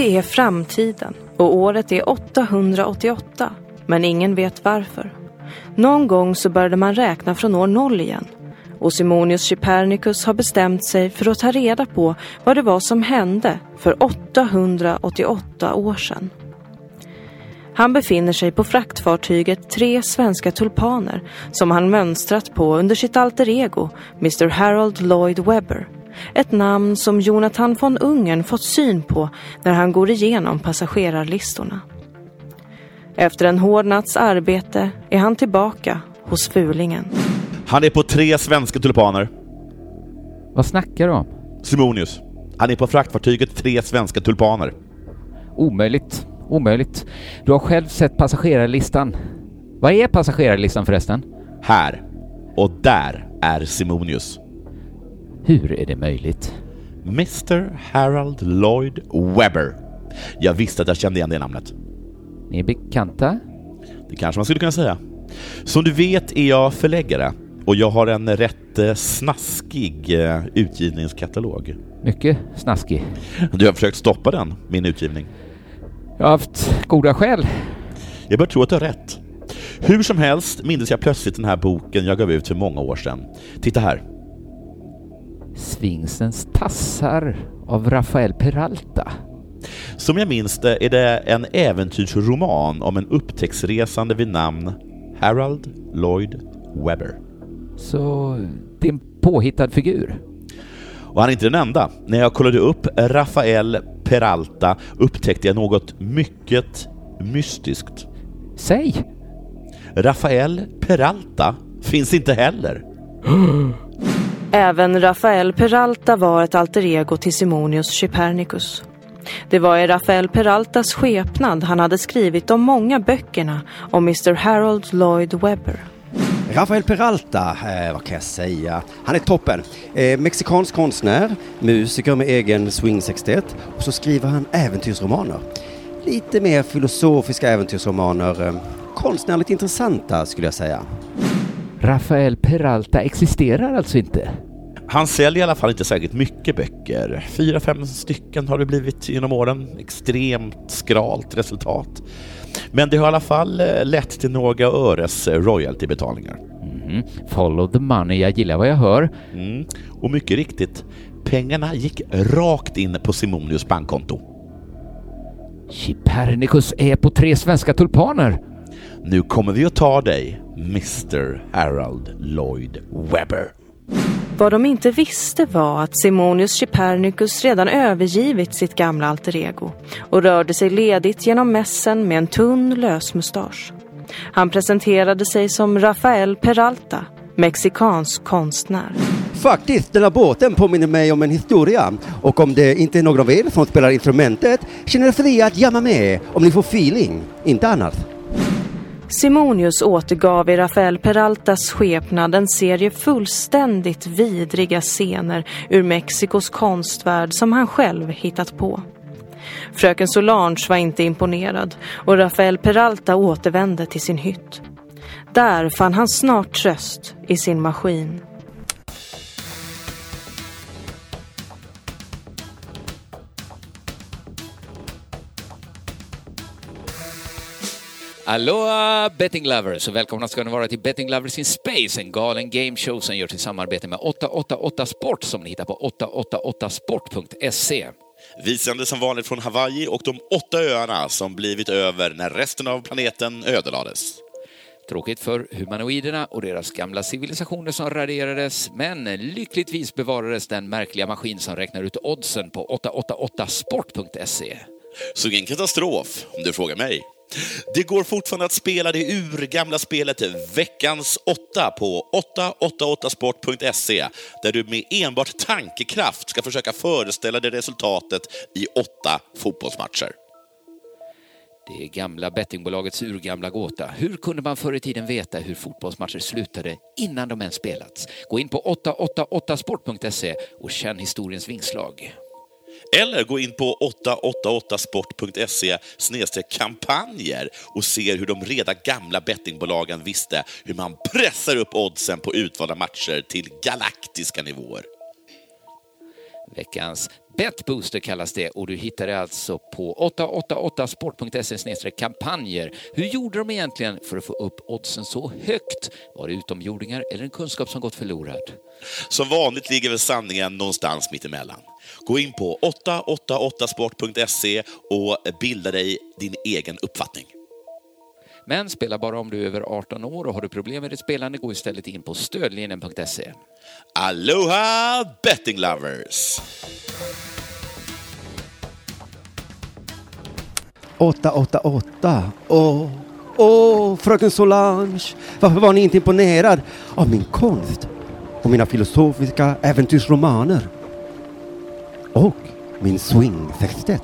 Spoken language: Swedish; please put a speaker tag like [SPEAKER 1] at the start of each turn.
[SPEAKER 1] Det är framtiden och året är 888, men ingen vet varför. Någon gång så började man räkna från år noll igen och Simonius Copernicus har bestämt sig för att ta reda på vad det var som hände för 888 år sedan. Han befinner sig på fraktfartyget Tre svenska tulpaner som han mönstrat på under sitt alter ego, Mr Harold Lloyd Webber. Ett namn som Jonathan von Ungern fått syn på när han går igenom passagerarlistorna. Efter en hård natts arbete är han tillbaka hos Fulingen.
[SPEAKER 2] Han är på tre svenska tulpaner.
[SPEAKER 3] Vad snackar du om?
[SPEAKER 2] Simonius. Han är på fraktfartyget Tre svenska tulpaner.
[SPEAKER 3] Omöjligt. Omöjligt. Du har själv sett passagerarlistan. Vad är passagerarlistan förresten?
[SPEAKER 2] Här. Och där är Simonius.
[SPEAKER 3] Hur är det möjligt?
[SPEAKER 2] Mr Harold Lloyd Webber. Jag visste att jag kände igen det namnet.
[SPEAKER 3] Ni är bekanta?
[SPEAKER 2] Det kanske man skulle kunna säga. Som du vet är jag förläggare och jag har en rätt eh, snaskig eh, utgivningskatalog.
[SPEAKER 3] Mycket snaskig.
[SPEAKER 2] Du har försökt stoppa den, min utgivning.
[SPEAKER 3] Jag har haft goda skäl.
[SPEAKER 2] Jag bör tro att du har rätt. Hur som helst minns jag plötsligt den här boken jag gav ut för många år sedan. Titta här.
[SPEAKER 3] Svingsens tassar av Rafael Peralta.
[SPEAKER 2] Som jag minns det är det en äventyrsroman om en upptäcktsresande vid namn Harold Lloyd Webber.
[SPEAKER 3] Så det är en påhittad figur?
[SPEAKER 2] Och han är inte den enda. När jag kollade upp Rafael Peralta upptäckte jag något mycket mystiskt.
[SPEAKER 3] Säg!
[SPEAKER 2] Rafael Peralta finns inte heller.
[SPEAKER 1] Även Rafael Peralta var ett alter ego till Simonius Chypernicus. Det var i Rafael Peraltas skepnad han hade skrivit de många böckerna om Mr Harold Lloyd Webber.
[SPEAKER 4] Rafael Peralta, eh, vad kan jag säga? Han är toppen. Eh, mexikansk konstnär, musiker med egen swingsextett och så skriver han äventyrsromaner. Lite mer filosofiska äventyrsromaner. Eh, konstnärligt intressanta skulle jag säga.
[SPEAKER 3] Rafael Peralta existerar alltså inte?
[SPEAKER 2] Han säljer i alla fall inte särskilt mycket böcker. Fyra, fem stycken har det blivit genom åren. Extremt skralt resultat. Men det har i alla fall eh, lett till några öres royaltybetalningar.
[SPEAKER 3] Mm. Follow the money, jag gillar vad jag hör.
[SPEAKER 2] Mm. Och mycket riktigt, pengarna gick rakt in på Simonius bankkonto.
[SPEAKER 3] Copernicus är på tre svenska tulpaner.
[SPEAKER 2] Nu kommer vi att ta dig, Mr Harold Lloyd Webber.
[SPEAKER 1] Vad de inte visste var att Simonius Copernicus redan övergivit sitt gamla alter ego och rörde sig ledigt genom mässen med en tunn lösmustasch. Han presenterade sig som Rafael Peralta, mexikansk konstnär.
[SPEAKER 4] Faktiskt, den här båten påminner mig om en historia. Och om det inte är någon av er som spelar instrumentet, känner er fria att jamma med om ni får feeling. Inte annars.
[SPEAKER 1] Simonius återgav i Rafael Peraltas skepnad en serie fullständigt vidriga scener ur Mexikos konstvärld som han själv hittat på. Fröken Solange var inte imponerad och Rafael Peralta återvände till sin hytt. Där fann han snart tröst i sin maskin.
[SPEAKER 3] Aloha betting lovers och välkomna ska ni vara till Betting Lovers in Space, en galen gameshow som görs i samarbete med 888 Sport som ni hittar på 888sport.se.
[SPEAKER 2] Vi sänder som vanligt från Hawaii och de åtta öarna som blivit över när resten av planeten ödelades.
[SPEAKER 3] Tråkigt för humanoiderna och deras gamla civilisationer som raderades, men lyckligtvis bevarades den märkliga maskin som räknar ut oddsen på 888sport.se.
[SPEAKER 2] Så ingen katastrof, om du frågar mig. Det går fortfarande att spela det urgamla spelet Veckans 8 på 888sport.se där du med enbart tankekraft ska försöka föreställa dig resultatet i åtta fotbollsmatcher.
[SPEAKER 3] Det är gamla bettingbolagets urgamla gåta. Hur kunde man förr i tiden veta hur fotbollsmatcher slutade innan de ens spelats? Gå in på 888sport.se och känn historiens vingslag.
[SPEAKER 2] Eller gå in på 888sport.se kampanjer och se hur de redan gamla bettingbolagen visste hur man pressar upp oddsen på utvalda matcher till galaktiska nivåer.
[SPEAKER 3] Veckans Betbooster kallas det och du hittar det alltså på 888sport.se kampanjer. Hur gjorde de egentligen för att få upp oddsen så högt? Var det utomjordingar eller en kunskap som gått förlorad?
[SPEAKER 2] Som vanligt ligger väl sanningen någonstans mittemellan. Gå in på 888sport.se och bilda dig din egen uppfattning.
[SPEAKER 3] Men spela bara om du är över 18 år och har du problem med ditt spelande, gå istället in på stödlinjen.se.
[SPEAKER 2] Aloha betting lovers!
[SPEAKER 4] 888. Åh, åh, fröken Solange. Varför var ni inte imponerad av min konst och mina filosofiska äventyrsromaner? Och min swing-sextett.